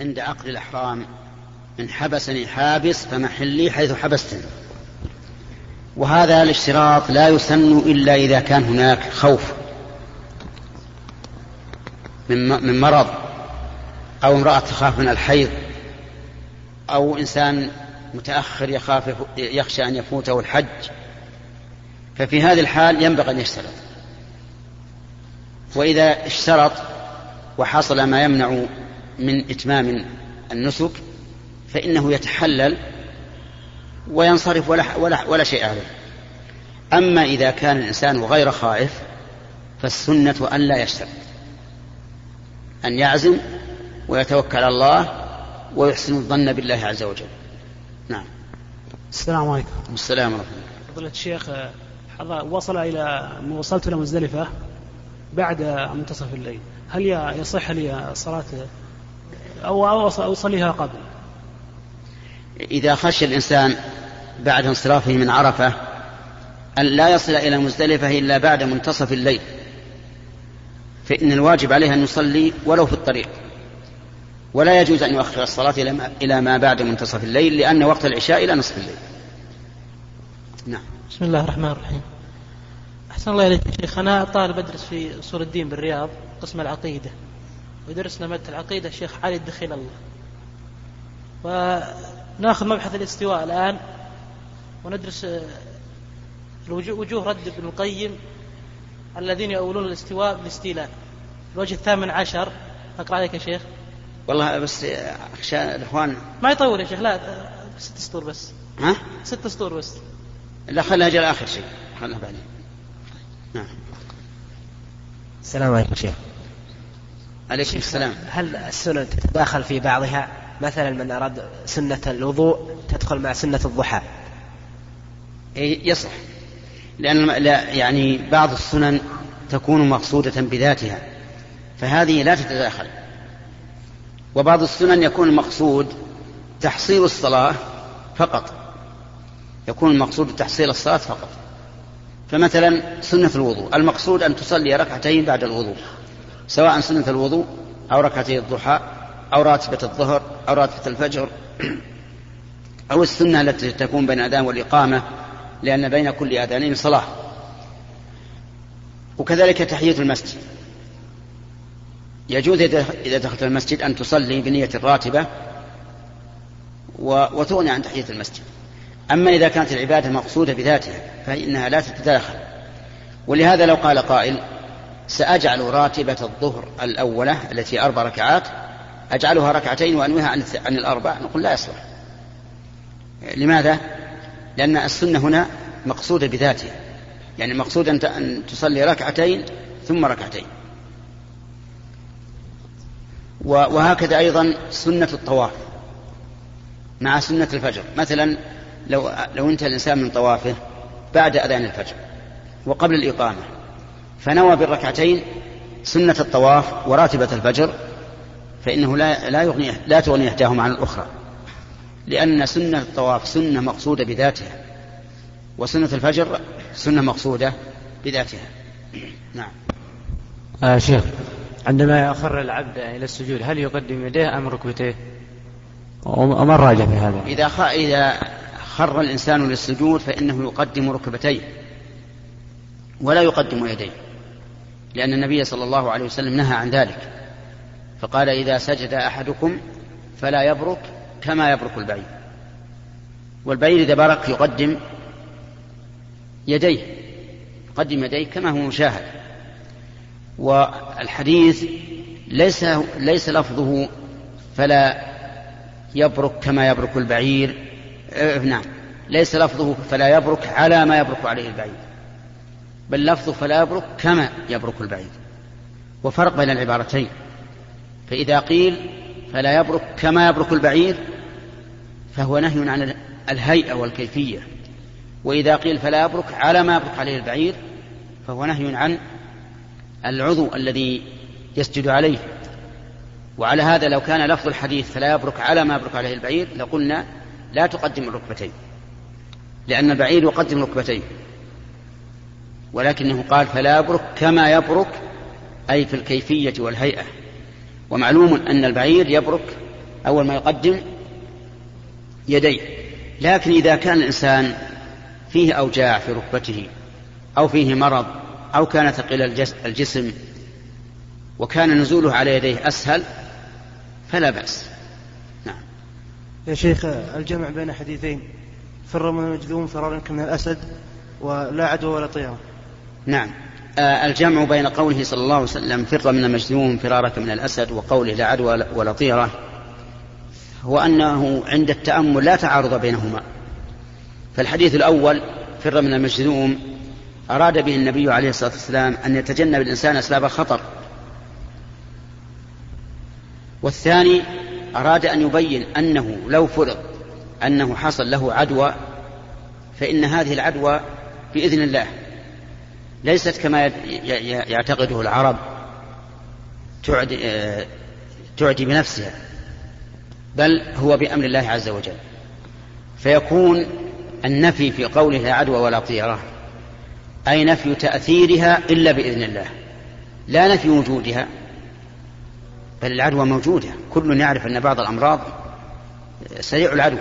عند عقد الإحرام إن حبسني حابس فمحلي حيث حبستني. وهذا الاشتراط لا يسن إلا إذا كان هناك خوف من مرض أو امرأة تخاف من الحيض أو إنسان متأخر يخاف يخشى أن يفوته الحج. ففي هذه الحال ينبغي أن يشترط. وإذا اشترط وحصل ما يمنع من إتمام النسك فإنه يتحلل وينصرف ولا, ولا, ولا شيء عليه. أما إذا كان الإنسان غير خائف فالسنة أن لا يشترط. أن يعزم ويتوكل على الله ويحسن الظن بالله عز وجل. نعم. السلام عليكم. السلام ورحمة الله فضيلة الشيخ وصل إلى وصلت إلى مزدلفة بعد منتصف الليل. هل يصح لي صلاة أو أصليها قبل. إذا خشي الإنسان بعد انصرافه من عرفة أن لا يصل إلى مزدلفة إلا بعد منتصف الليل. فإن الواجب عليه أن يصلي ولو في الطريق. ولا يجوز أن يؤخر الصلاة إلى ما بعد منتصف الليل لأن وقت العشاء إلى نصف الليل. نعم. بسم الله الرحمن الرحيم. أحسن الله إليك شيخ. أنا طالب أدرس في أصول الدين بالرياض قسم العقيدة. ودرسنا مادة العقيدة الشيخ علي الدخيل الله. وناخذ مبحث الاستواء الآن وندرس وجوه رد ابن القيم الذين يؤولون الاستواء بالاستيلاء الوجه الثامن عشر. أقرأ عليك يا شيخ. والله بس أخشى الإخوان ما يطول يا شيخ لا ست سطور بس. ها؟ ست سطور بس. لا خلها جل آخر شيء. خلها بعدين. نعم. السلام عليكم شيخ. عليكم السلام. هل السنن تتداخل في بعضها؟ مثلا من أراد سنة الوضوء تدخل مع سنة الضحى. يصح. لأن لا يعني بعض السنن تكون مقصودة بذاتها فهذه لا تتداخل. وبعض السنن يكون المقصود تحصيل الصلاة فقط. يكون المقصود تحصيل الصلاة فقط. فمثلا سنة الوضوء المقصود أن تصلي ركعتين بعد الوضوء. سواء سنة الوضوء أو ركعتي الضحى أو راتبة الظهر أو راتبة الفجر أو السنة التي تكون بين الأذان والإقامة لأن بين كل أذانين صلاة. وكذلك تحية المسجد. يجوز إذا دخلت المسجد أن تصلي بنية الراتبة وتغني عن تحية المسجد. أما إذا كانت العبادة مقصودة بذاتها فإنها لا تتداخل. ولهذا لو قال قائل سأجعل راتبة الظهر الأولة التي أربع ركعات أجعلها ركعتين وأنويها عن عن الأربع. نقول لا يصلح. لماذا؟ لأن السنة هنا مقصودة بذاتها. يعني المقصود أن تصلي ركعتين ثم ركعتين. وهكذا أيضا سنة الطواف مع سنة الفجر. مثلا لو لو انتهى الإنسان من طوافه بعد أذان الفجر وقبل الإقامة فنوى بالركعتين سنة الطواف وراتبة الفجر فإنه لا لا يغني لا تغني إحداهما عن الأخرى لأن سنة الطواف سنة مقصودة بذاتها وسنة الفجر سنة مقصودة بذاتها نعم آه شيخ عندما يأخر العبد إلى السجود هل يقدم يديه أم ركبتيه؟ وما الراجع في هذا؟ إذا خ... إذا خر الإنسان للسجود فإنه يقدم ركبتيه ولا يقدم يديه لأن النبي صلى الله عليه وسلم نهى عن ذلك. فقال إذا سجد أحدكم فلا يبرك كما يبرك البعير. والبعير إذا برك يقدم يديه يقدم يديه كما هو مشاهد. والحديث ليس ليس لفظه فلا يبرك كما يبرك البعير. آه نعم ليس لفظه فلا يبرك على ما يبرك عليه البعير. بل لفظه فلا يبرك كما يبرك البعير وفرق بين العبارتين. فإذا قيل فلا يبرك كما يبرك البعير فهو نهي عن الهيئة والكيفية. وإذا قيل فلا يبرك على ما يبرك عليه البعير فهو نهي عن العضو الذي يسجد عليه. وعلى هذا لو كان لفظ الحديث فلا يبرك على ما يبرك عليه البعير لقلنا لا تقدم الركبتين. لأن البعير يقدم ركبتين ولكنه قال فلا يبرك كما يبرك أي في الكيفية والهيئة. ومعلوم أن البعير يبرك أول ما يقدم يديه. لكن إذا كان الإنسان فيه أوجاع في ركبته أو فيه مرض أو كان ثقيل الجسم وكان نزوله على يديه أسهل فلا بأس. نعم. يا شيخ الجمع بين حديثين فر من المجذوم فرارك من الأسد ولا عدوى ولا طيرة نعم. آه الجمع بين قوله صلى الله عليه وسلم فر من المجذوم فرارك من الأسد وقوله لا عدوى ولا طيرة هو أنه عند التأمل لا تعارض بينهما. فالحديث الأول فر من المجذوم أراد به النبي عليه الصلاة والسلام أن يتجنب الإنسان أسباب الخطر والثاني أراد أن يبين أنه لو فرض أنه حصل له عدوى فإن هذه العدوى بإذن الله. ليست كما يعتقده العرب تعدي, تعدي بنفسها بل هو بأمر الله عز وجل. فيكون النفي في قوله لا عدوى ولا طيرة أي نفي تأثيرها إلا بإذن الله لا نفي وجودها بل العدوى موجودة. كل يعرف أن بعض الأمراض سريع العدوى.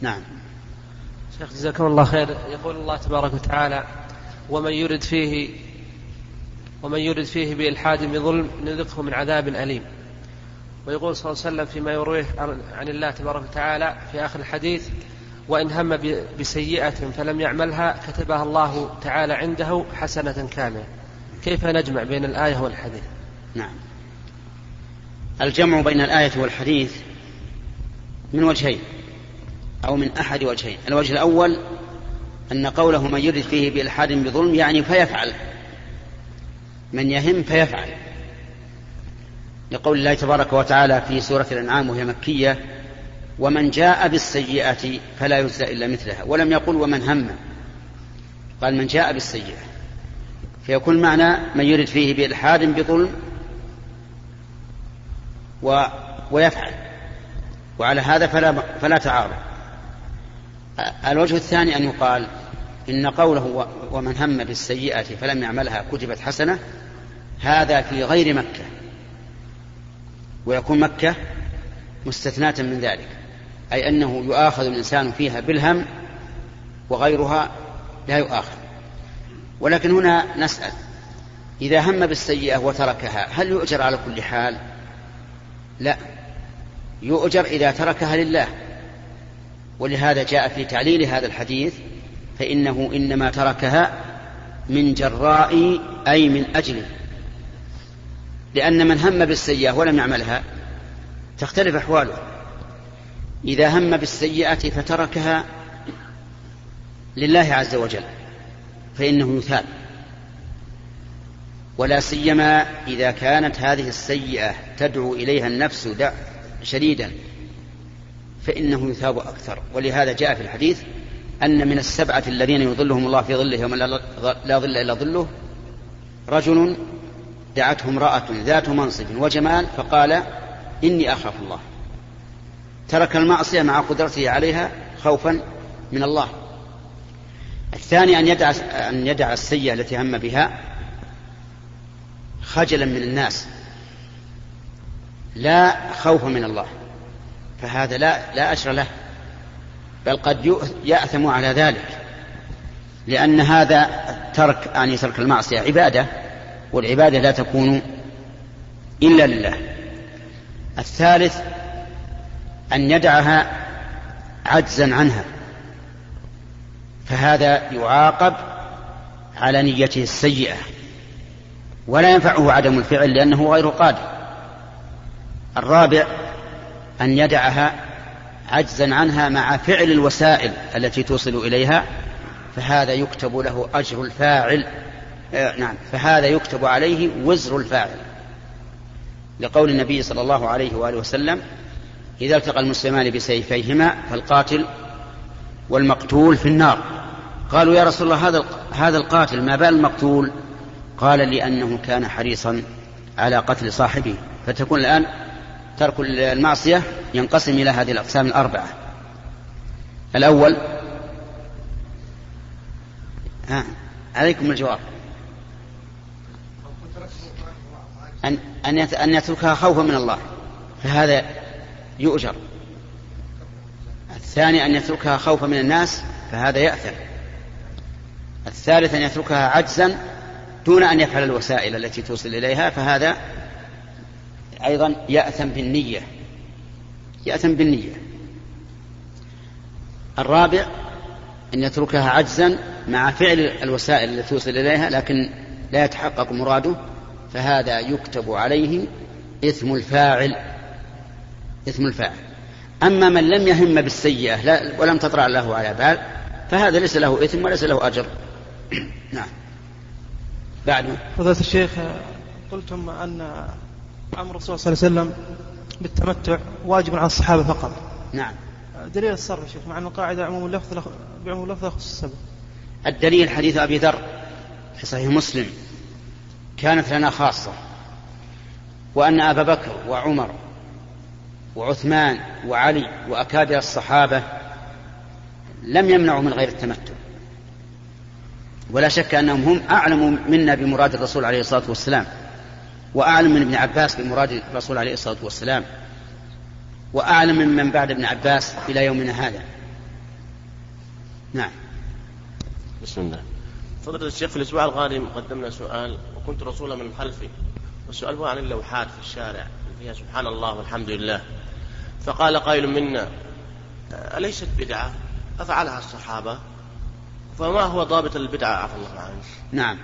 نعم. شيخ جزاكم الله خير. يقول الله تبارك وتعالى ومن يرد فيه ومن يرد فيه بإلحاد بظلم نذقه من عذاب أليم. ويقول صلى الله عليه وسلم فيما يرويه عن الله تبارك وتعالى في آخر الحديث وإن هم بسيئة فلم يعملها كتبها الله تعالى عنده حسنة كاملة. كيف نجمع بين الآية والحديث؟ نعم. الجمع بين الآية والحديث من وجهين أو من أحد وجهين. الوجه الأول أن قوله من يرد فيه بإلحاد بظلم يعني فيفعل. من يهم فيفعل. لقول الله تبارك وتعالى في سورة الأنعام وهي مكية ومن جاء بالسيئة فلا يجزى إلا مثلها. ولم يقل ومن هم. قال من جاء بالسيئة. فيكون معنى من يرد فيه بإلحاد بظلم و ويفعل. وعلى هذا فلا فلا تعارض. الوجه الثاني أن يقال إن قوله ومن هم بالسيئة فلم يعملها كتبت حسنة هذا في غير مكة ويكون مكة مستثناة من ذلك أي أنه يؤاخذ الإنسان فيها بالهم وغيرها لا يؤاخذ. ولكن هنا نسأل إذا هم بالسيئة وتركها هل يؤجر على كل حال؟ لا يؤجر إذا تركها لله. ولهذا جاء في تعليل هذا الحديث فإنه إنما تركها من جراء أي من أجله لأن من هم بالسيئة ولم يعملها تختلف أحواله. إذا هم بالسيئة فتركها لله عز وجل فإنه يثاب. ولا سيما إذا كانت هذه السيئة تدعو إليها النفس شديدا فإنه يثاب أكثر. ولهذا جاء في الحديث أن من السبعة الذين يظلهم الله في ظله يوم لا ظل إلا ظله رجل دعته امرأة ذات منصب وجمال فقال إني أخاف الله. ترك المعصية مع قدرته عليها خوفا من الله. الثاني أن يدع أن يدع السيئة التي هم بها خجلا من الناس. لا خوفا من الله. فهذا لا لا أجر له. بل قد يأثم على ذلك. لأن هذا ترك يعني ترك المعصية عبادة والعبادة لا تكون إلا لله. الثالث أن يدعها عجزا عنها. فهذا يعاقب على نيته السيئة ولا ينفعه عدم الفعل لأنه غير قادر. الرابع أن يدعها عجزا عنها مع فعل الوسائل التي توصل إليها فهذا يكتب له أجر الفاعل. آه نعم فهذا يكتب عليه وزر الفاعل. لقول النبي صلى الله عليه وآله وسلم إذا التقى المسلمان بسيفيهما فالقاتل والمقتول في النار. قالوا يا رسول الله هذا هذا القاتل ما بال المقتول؟ قال لأنه كان حريصا على قتل صاحبه. فتكون الآن ترك المعصية ينقسم إلى هذه الأقسام الأربعة. الأول ها عليكم الجواب. أن أن أن يتركها خوفا من الله فهذا يؤجر. الثاني أن يتركها خوفا من الناس فهذا يأثم الثالث أن يتركها عجزا دون أن يفعل الوسائل التي توصل إليها فهذا أيضا يأثم بالنية يأثم بالنية. الرابع أن يتركها عجزا مع فعل الوسائل التي توصل إليها لكن لا يتحقق مراده فهذا يكتب عليه إثم الفاعل إثم الفاعل. أما من لم يهم بالسيئة ولم تطرأ له على بال فهذا ليس له إثم وليس له أجر. نعم. بعده فضيلة الشيخ قلتم أن أمر الرسول صلى الله عليه وسلم بالتمتع واجب على الصحابة فقط. نعم. دليل الصرف يا شيخ مع أن القاعدة عموم اللفظ بعموم اللفظ يخص السبب. الدليل حديث أبي ذر في صحيح مسلم كانت لنا خاصة وأن أبا بكر وعمر وعثمان وعلي وأكابر الصحابة لم يمنعوا من غير التمتع. ولا شك أنهم هم أعلم منا بمراد الرسول عليه الصلاة والسلام. وأعلم من ابن عباس بمراد الرسول عليه الصلاة والسلام وأعلم من من بعد ابن عباس إلى يومنا هذا. نعم. بسم الله. فضيلة الشيخ في الأسبوع القادم قدمنا سؤال وكنت رسولا من خلفي والسؤال هو عن اللوحات في الشارع فيها سبحان الله والحمد لله. فقال قائل منا أليست بدعة؟ أفعلها الصحابة؟ فما هو ضابط البدعة؟ عفى الله عنه نعم.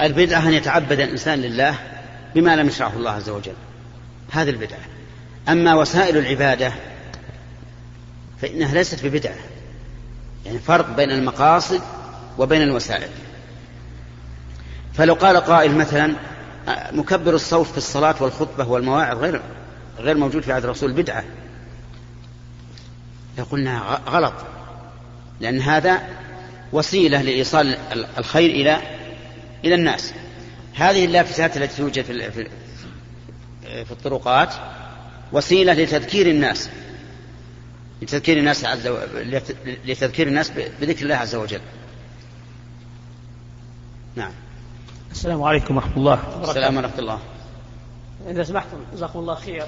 البدعة أن يتعبد الإنسان لله بما لم يشرعه الله عز وجل. هذه البدعة. أما وسائل العبادة فإنها ليست ببدعة. يعني فرق بين المقاصد وبين الوسائل. فلو قال قائل مثلا مكبر الصوت في الصلاة والخطبة والمواعظ غير غير موجود في عهد الرسول بدعة. يقولنا غلط. لأن هذا وسيلة لإيصال الخير إلى إلى الناس. هذه اللافتات التي توجد في في الطرقات وسيلة لتذكير الناس لتذكير الناس عز و... لتذكير الناس بذكر الله عز وجل. نعم. السلام عليكم ورحمة الله. السلام ورحمة الله. إذا سمحتم جزاكم الله خير.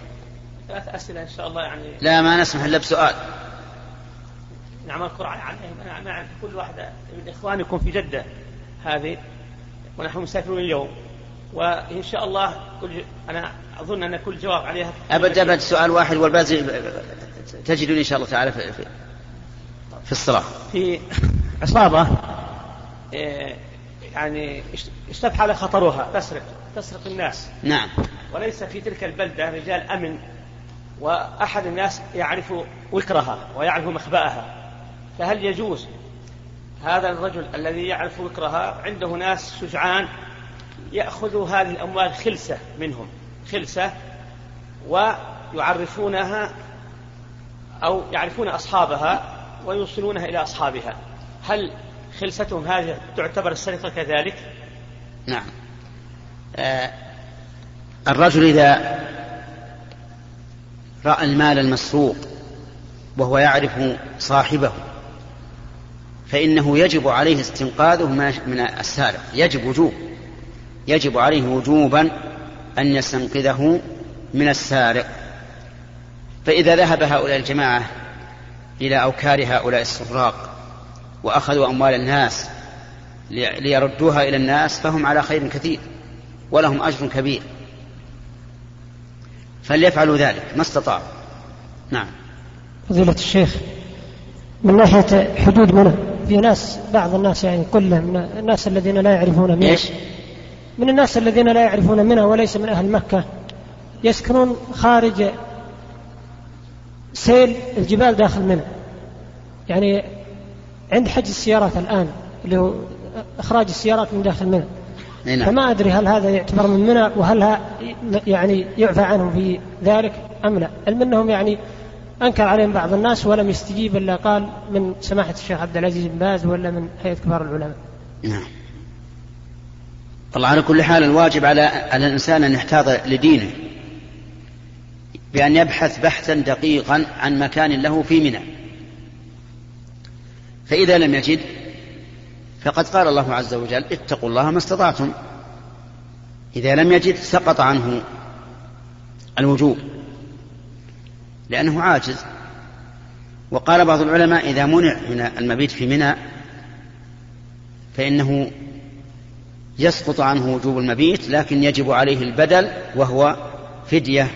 ثلاث أسئلة إن شاء الله يعني. لا ما نسمح إلا بسؤال. نعم أذكر عن كل واحدة من إخوانكم في جدة هذه. ونحن مسافرون اليوم. وإن شاء الله كل أنا أظن أن كل جواب عليها أبد أبد سؤال واحد والباقي تجدون إن شاء الله تعالى في, في, في الصلاة في عصابة إيه، يعني استفحل خطرها تسرق تسرق الناس. نعم. وليس في تلك البلدة رجال أمن وأحد الناس يعرف وكرها ويعرف مخبأها. فهل يجوز هذا الرجل الذي يعرف وكرها عنده ناس شجعان يأخذ هذه الأموال خلسة منهم خلسة ويعرفونها أو يعرفون أصحابها ويوصلونها إلى أصحابها. هل خلستهم هذه تعتبر السرقة كذلك؟ نعم. آه الرجل إذا رأى المال المسروق وهو يعرف صاحبه فإنه يجب عليه استنقاذه من السارق. يجب وجوب. يجب عليه وجوبا أن يستنقذه من السارق. فإذا ذهب هؤلاء الجماعة إلى أوكار هؤلاء السراق وأخذوا أموال الناس ليردوها إلى الناس فهم على خير كثير ولهم أجر كبير. فليفعلوا ذلك. ما استطاعوا. نعم. فضيلة الشيخ من ناحية حدود منى في ناس بعض الناس يعني كله من الناس الذين لا يعرفون منى إيش؟ من الناس الذين لا يعرفون منى وليس من أهل مكة يسكنون خارج سيل الجبال داخل منى يعني عند حجز السيارات الآن اللي هو إخراج السيارات من داخل منى نعم. فما أدري هل هذا يعتبر من منى وهل يعني يعفى عنهم في ذلك أم لا علم أنهم يعني أنكر عليهم بعض الناس ولم يستجيب إلا قال من سماحة الشيخ عبد العزيز بن باز ولا من هيئة كبار العلماء. نعم. الله على كل حال الواجب على على الإنسان أن يحتاط لدينه بأن يبحث بحثا دقيقا عن مكان له في منى. فإذا لم يجد فقد قال الله عز وجل اتقوا الله ما استطعتم. إذا لم يجد سقط عنه الوجوب. لأنه عاجز. وقال بعض العلماء إذا منع من المبيت في منى فإنه يسقط عنه وجوب المبيت لكن يجب عليه البدل وهو فدية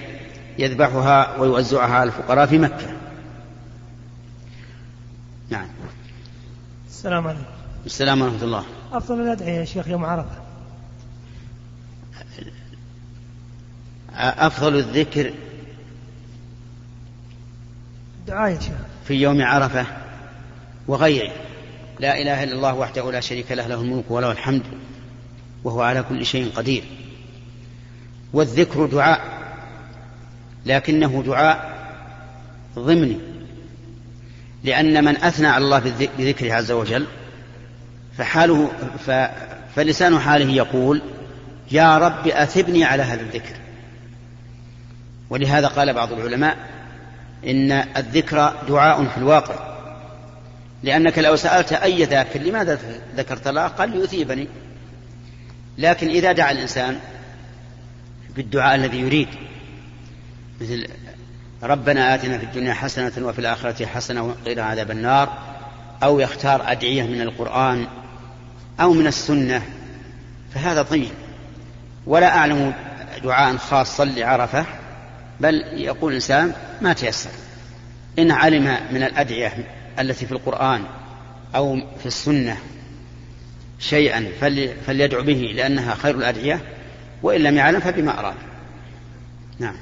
يذبحها ويوزعها على الفقراء في مكة. نعم. السلام عليكم. السلام ورحمة الله. أفضل الأدعية يا شيخ يوم عرفة. أفضل الذكر شيخ في يوم عرفة وغيره. لا إله إلا الله وحده لا شريك له له الملك وله الحمد وهو على كل شيء قدير. والذكر دعاء لكنه دعاء ضمني لأن من أثنى على الله بذكره عز وجل فحاله ف فلسان حاله يقول يا رب أثبني على هذا الذكر. ولهذا قال بعض العلماء إن الذكر دعاء في الواقع. لأنك لو سألت أي ذاكر لماذا ذكرت الله؟ قال ليثيبني لكن إذا دعا الإنسان بالدعاء الذي يريد مثل ربنا آتنا في الدنيا حسنة وفي الآخرة حسنة وقنا عذاب النار أو يختار أدعية من القرآن أو من السنة فهذا طيب. ولا أعلم دعاء خاصا لعرفة بل يقول الإنسان ما تيسر. إن علم من الأدعية التي في القرآن أو في السنة شيئا فليدعو به لأنها خير الأدعية وإن لم يعلم فبما أراد. نعم.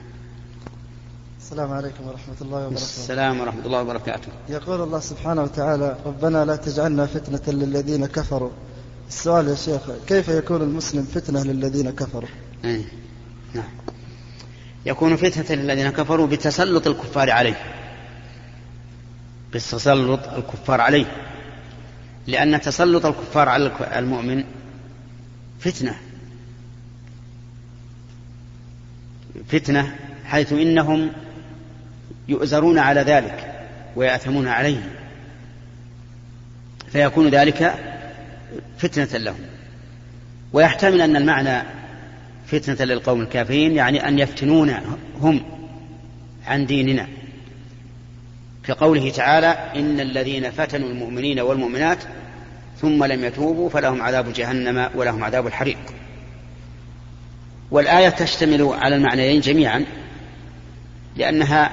السلام عليكم ورحمة الله وبركاته. السلام ورحمة الله وبركاته. يقول الله سبحانه وتعالى ربنا لا تجعلنا فتنة للذين كفروا. السؤال يا شيخ كيف يكون المسلم فتنة للذين كفروا؟ أي. نعم. يكون فتنة للذين كفروا بتسلط الكفار عليه. بتسلط الكفار عليه. لأن تسلط الكفار على المؤمن فتنة. فتنة حيث إنهم يؤزرون على ذلك ويأثمون عليه. فيكون ذلك فتنة لهم. ويحتمل أن المعنى فتنة للقوم الكافرين يعني أن يفتنون هم عن ديننا. كقوله تعالى إن الذين فتنوا المؤمنين والمؤمنات ثم لم يتوبوا فلهم عذاب جهنم ولهم عذاب الحريق. والآية تشتمل على المعنيين جميعا لأنها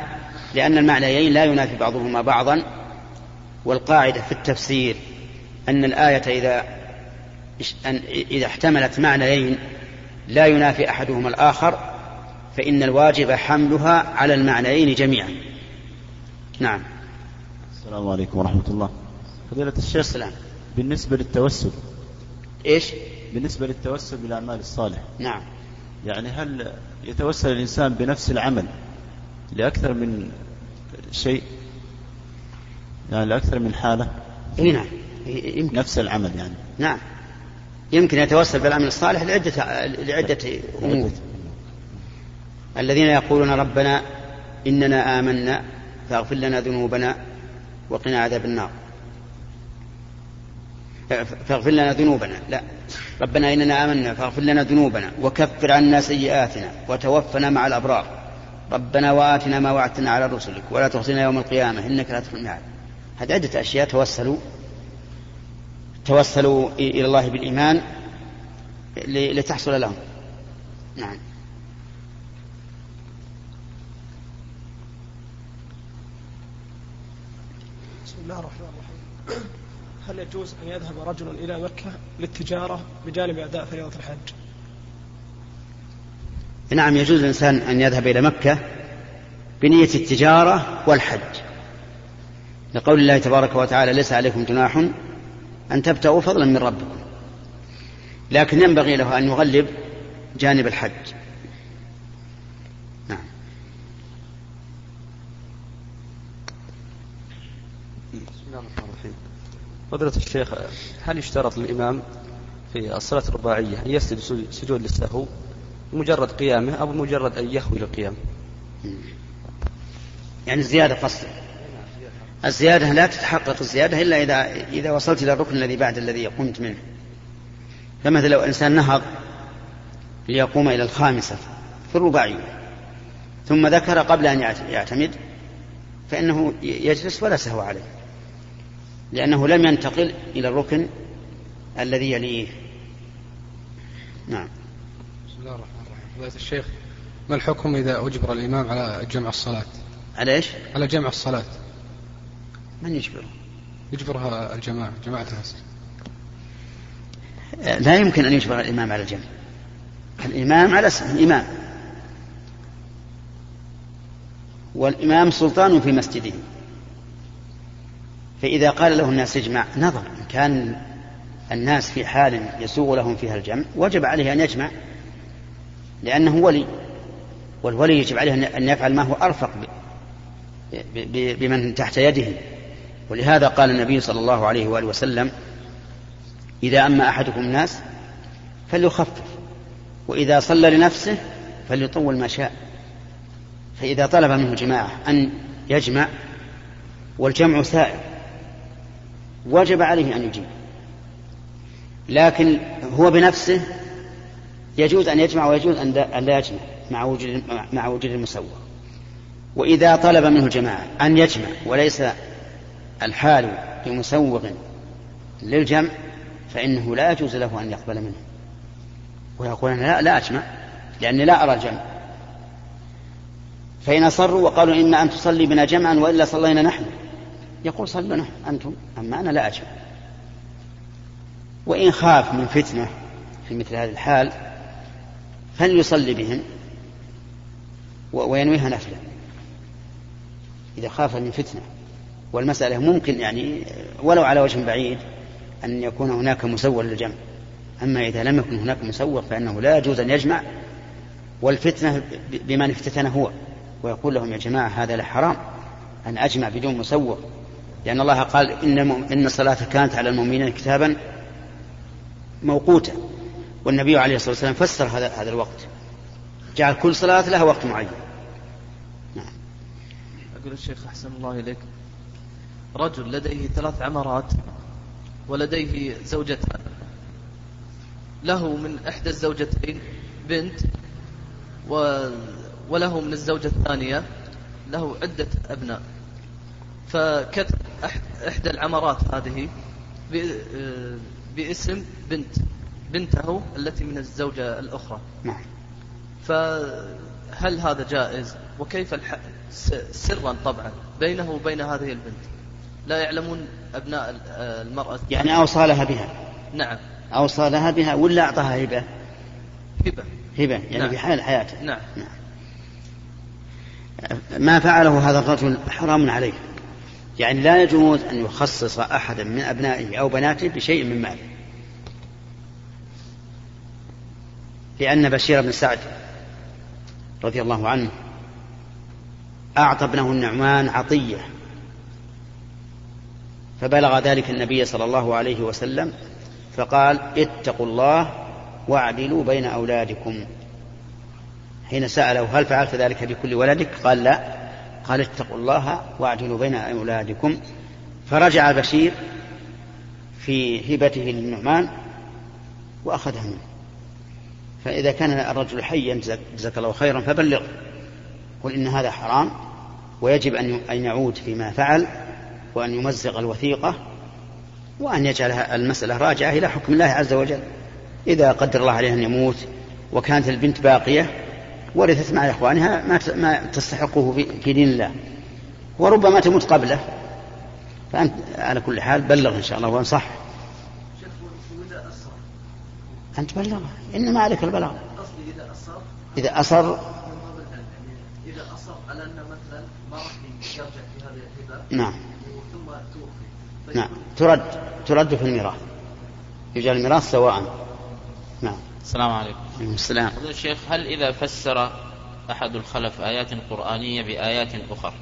لأن المعنيين لا ينافي بعضهما بعضا والقاعدة في التفسير أن الآية إذا إذا احتملت معنيين لا ينافي أحدهما الآخر فإن الواجب حملها على المعنيين جميعا. نعم. السلام عليكم ورحمة الله. فضيلة الشيخ السلام. بالنسبة للتوسل إيش؟ بالنسبة للتوسل بالأعمال الصالحة نعم. يعني هل يتوسل الإنسان بنفس العمل لأكثر من شيء؟ يعني لأكثر من حالة؟ إيه نعم. يمكن. نفس العمل يعني. نعم. يمكن يتوسل بالعمل الصالح لعدة لعدة أمور. الذين يقولون ربنا إننا آمنا فاغفر لنا ذنوبنا وقنا عذاب النار. فاغفر لنا ذنوبنا. لا. ربنا إننا آمنا فاغفر لنا ذنوبنا وكفر عنا سيئاتنا وتوفنا مع الأبرار. ربنا وآتنا ما وعدتنا على رسلك ولا تخزنا يوم القيامة إنك لا الميعاد. هذه عدة أشياء توسلوا توسلوا إلى الله بالإيمان لتحصل لهم. نعم. بسم الله الرحمن الرحيم. هل يجوز أن يذهب رجل إلى مكة للتجارة بجانب أداء فريضة الحج؟ نعم يجوز الإنسان أن يذهب إلى مكة بنية التجارة والحج. لقول الله تبارك وتعالى ليس عليكم جناح أن تبتغوا فضلا من ربكم. لكن ينبغي له أن يغلب جانب الحج. نعم. بسم الله الرحمن الرحيم. فضيلة الشيخ هل يشترط للإمام في الصلاة الرباعية أن يسجد سجود للسهو بمجرد قيامه أو بمجرد أن يخوي للقيام يعني الزيادة قصد الزيادة لا تتحقق الزيادة إلا إذا إذا وصلت إلى الركن الذي بعد الذي قمت منه. فمثلا لو إنسان نهض ليقوم إلى الخامسة في الرباعية ثم ذكر قبل أن يعتمد فإنه يجلس ولا سهو عليه لأنه لم ينتقل إلى الركن الذي يليه. نعم. بسم الله الرحمن الرحيم. فضيلة الشيخ ما الحكم إذا أجبر الإمام على جمع الصلاة؟ على إيش؟ على جمع الصلاة. من يجبره؟ يجبرها الجماعة جماعة المسجد لا يمكن أن يجبر الإمام على الجمع الإمام على اسم إمام والإمام سلطان في مسجده. فإذا قال له الناس اجمع نظر. إن كان الناس في حال يسوغ لهم فيها الجمع وجب عليه أن يجمع لأنه ولي. والولي يجب عليه أن يفعل ما هو أرفق بمن تحت يده. ولهذا قال النبي صلى الله عليه وآله وسلم إذا أما أحدكم الناس فليخفف وإذا صلى لنفسه فليطول ما شاء. فإذا طلب منه جماعة أن يجمع والجمع سائر وجب عليه أن يجيب. لكن هو بنفسه يجوز أن يجمع ويجوز أن لا يجمع مع وجود مع وجود المسوى وإذا طلب منه الجماعة أن يجمع وليس الحال بمسوغ للجمع فإنه لا يجوز له أن يقبل منه. ويقول أنا لا, لا أجمع لأني لا أرى الجمع. فإن أصروا وقالوا إما أن تصلي بنا جمعا وإلا صلينا نحن. يقول صلوا نحن أنتم أما أنا لا أجمع. وإن خاف من فتنة في مثل هذه الحال فليصلي بهم وينويها نفلا إذا خاف من فتنة. والمسألة ممكن يعني ولو على وجه بعيد أن يكون هناك مسور للجمع. أما إذا لم يكن هناك مسور فإنه لا يجوز أن يجمع والفتنة بمن افتتن هو ويقول لهم يا جماعة هذا لحرام أن أجمع بدون مسور لأن الله قال إن, إن الصلاة كانت على المؤمنين كتابا موقوتا. والنبي عليه الصلاة والسلام فسر هذا هذا الوقت. جعل كل صلاة لها وقت معين. نعم. أقول الشيخ أحسن الله إليك. رجل لديه ثلاث عمارات ولديه زوجتان. له من إحدى الزوجتين بنت و وله من الزوجة الثانية له عدة أبناء. فكتب إحدى العمارات هذه باسم بنت بنته التي من الزوجة الأخرى. نعم. فهل هذا جائز؟ وكيف. سرا طبعا بينه وبين هذه البنت؟ لا يعلمون أبناء المرأة. يعني أوصى لها بها. نعم. أوصى لها بها ولا أعطاها هبة؟ هبة. هبة يعني نعم. في حال حياته. نعم. نعم. ما فعله هذا الرجل حرام عليه. يعني لا يجوز أن يخصص أحدا من أبنائه أو بناته بشيء من ماله. لأن بشير بن سعد رضي الله عنه أعطى ابنه النعمان عطية. فبلغ ذلك النبي صلى الله عليه وسلم فقال اتقوا الله واعدلوا بين أولادكم. حين سأله هل فعلت ذلك بكل ولدك؟ قال لا. قال اتقوا الله واعدلوا بين أولادكم. فرجع بشير في هبته للنعمان وأخذها منه. فإذا كان الرجل حيا جزاك الله خيرا فبلغ. قل إن هذا حرام ويجب أن يعود فيما فعل. وأن يمزق الوثيقة وأن يجعل المسألة راجعة إلى حكم الله عز وجل إذا قدر الله عليه أن يموت وكانت البنت باقية ورثت مع إخوانها ما تستحقه في دين الله وربما تموت قبله فأنت على كل حال بلغ إن شاء الله وانصح أنت بلغ إنما عليك البلاغ إذا أصر إذا أصر على أن مثلا ما راح يرجع في هذه الهبة نعم نعم. ترد. ترد في الميراث. يجعل الميراث سواء. نعم. السلام عليكم. السلام. الشيخ هل إذا فسر أحد الخلف آيات قرآنية بآيات أخرى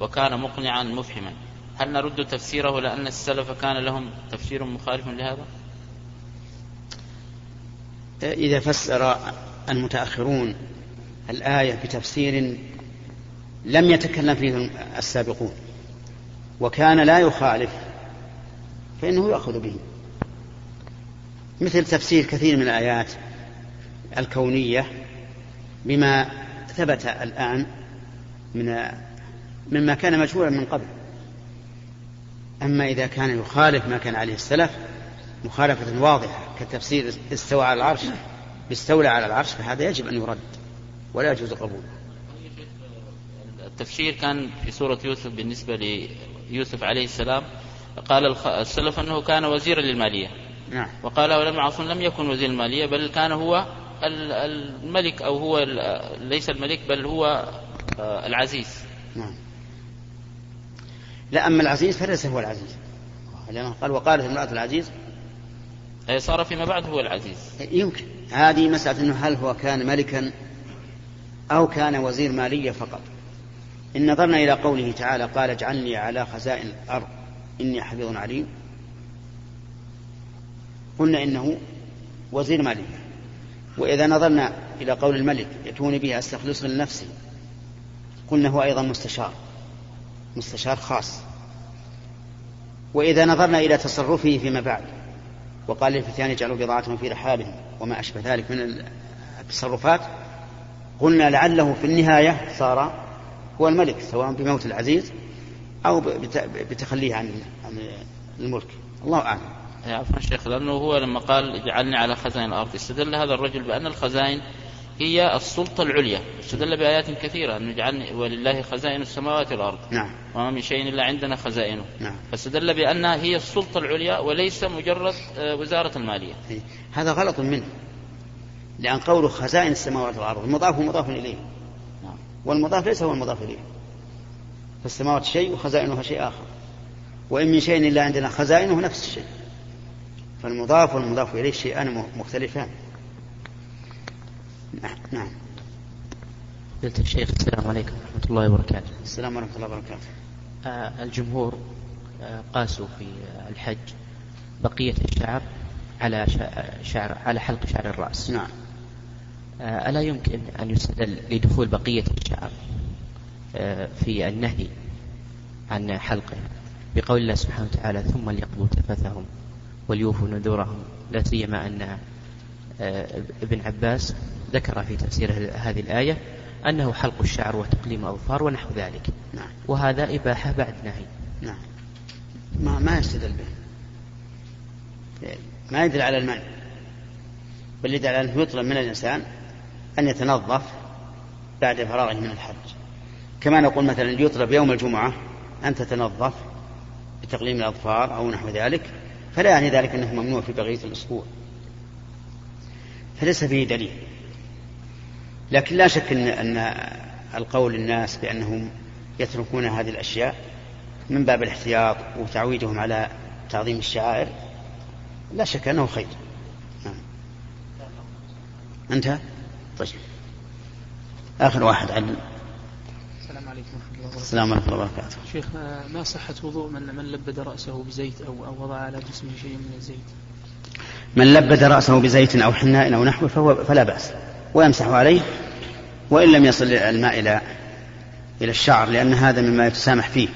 وكان مقنعا مفهما هل نرد تفسيره لأن السلف كان لهم تفسير مخالف لهذا؟ إذا فسر المتأخرون الآية بتفسير لم يتكلم فيه السابقون وكان لا يخالف فإنه يأخذ به. مثل تفسير كثير من الآيات الكونية بما ثبت الآن من مما كان مجهولا من قبل. أما إذا كان يخالف ما كان عليه السلف مخالفة واضحة كتفسير استوى على العرش باستولى على العرش فهذا يجب أن يرد ولا يجوز قبوله. التفسير كان في سورة يوسف بالنسبة ليوسف عليه السلام قال السلف أنه كان وزيرا للمالية. نعم. وقال ولم عاصم لم يكن وزير المالية بل كان هو ال- الملك أو هو ليس الملك بل هو آه، العزيز. نعم. لا أما العزيز فليس هو العزيز. لأنه قال وقالت امرأة العزيز. أي صار فيما بعد هو العزيز. يمكن. هذه مسألة أنه هل هو كان ملكا أو كان وزير مالية فقط. إن نظرنا إلى قوله تعالى قال اجعلني على خزائن الأرض. إني حفيظ عليم. قلنا إنه وزير مالية وإذا نظرنا إلى قول الملك يتوني به أستخلصه لنفسي. قلنا هو أيضا مستشار. مستشار خاص. وإذا نظرنا إلى تصرفه فيما بعد وقال للفتيان اجعلوا بضاعتهم في رحالهم وما أشبه ذلك من التصرفات قلنا لعله في النهاية صار هو الملك سواء بموت العزيز أو بت- بتخليه عن عن الملك. الله أعلم. عفوا شيخ لأنه هو لما قال اجعلني على خزائن الأرض استدل هذا الرجل بأن الخزائن هي السلطة العليا. استدل بآيات كثيرة أن اجعلني ولله خزائن السماوات والأرض. نعم. وما من شيء إلا عندنا خزائنه. نعم. فاستدل بأنها هي السلطة العليا وليس مجرد آه، وزارة المالية. إيه. هذا غلط منه. لأن قوله خزائن السماوات والأرض المضاف مضاف إليه. نعم. والمضاف ليس هو المضاف إليه. فالسماوات شيء وخزائنها شيء آخر. وإن من شيء إلا عندنا خزائنه نفس الشيء. فالمضاف والمضاف إليه شيئان مختلفان. نعم نعم. فضيلة الشيخ السلام عليكم ورحمة الله وبركاته. السلام ورحمة الله وبركاته. آه، الجمهور آه، قاسوا في آه، الحج بقية الشعر على شع- شعر على حلق شعر الرأس. نعم. ألا يمكن أن يستدل لدخول بقية الشعر؟ في النهي عن حلقه بقول الله سبحانه وتعالى ثم ليقضوا تفثهم وليوفوا نذورهم. لا سيما أن آه، ابن عباس ذكر في تفسير هذه الآية أنه حلق الشعر وتقليم أظفار ونحو ذلك. نعم. وهذا إباحة بعد نهي. نعم. ما ما يستدل به. ما يدل على المنع. بل يدل على أنه يطلب من الإنسان أن يتنظف بعد فراغه من الحج كما نقول مثلا يطلب يوم الجمعة أن تتنظف بتقليم الأظفار أو نحو ذلك فلا يعني ذلك أنه ممنوع في بقية الأسبوع. فليس فيه دليل. لكن لا شك أن, أن القول للناس بأنهم يتركون هذه الأشياء من باب الاحتياط وتعويدهم على تعظيم الشعائر لا شك أنه خير. نعم. انتهى طيب. آخر واحد السلام عليكم ورحمة الله وبركاته. السلام ورحمة الله وبركاته. شيخ آه، ما صحة وضوء من من لبد رأسه بزيت أو أو وضع على جسمه شيء من الزيت؟ من لبد رأسه بزيت أو حناء أو نحوه فهو فلا بأس. ويمسح عليه وإن لم يصل الماء إلى إلى الشعر لأن هذا مما يتسامح فيه.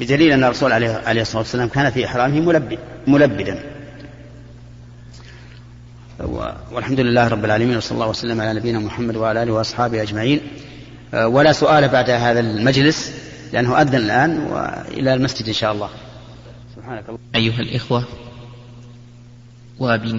بدليل أن الرسول عليه, الصلاة والسلام كان في إحرامه ملبد ملبدا. والحمد لله رب العالمين وصلى الله وسلم على نبينا محمد وعلى آله وأصحابه أجمعين. ولا سؤال بعد هذا المجلس لأنه أذن الآن وإلى المسجد إن شاء الله. سبحانك الله أيها الإخوة وبنية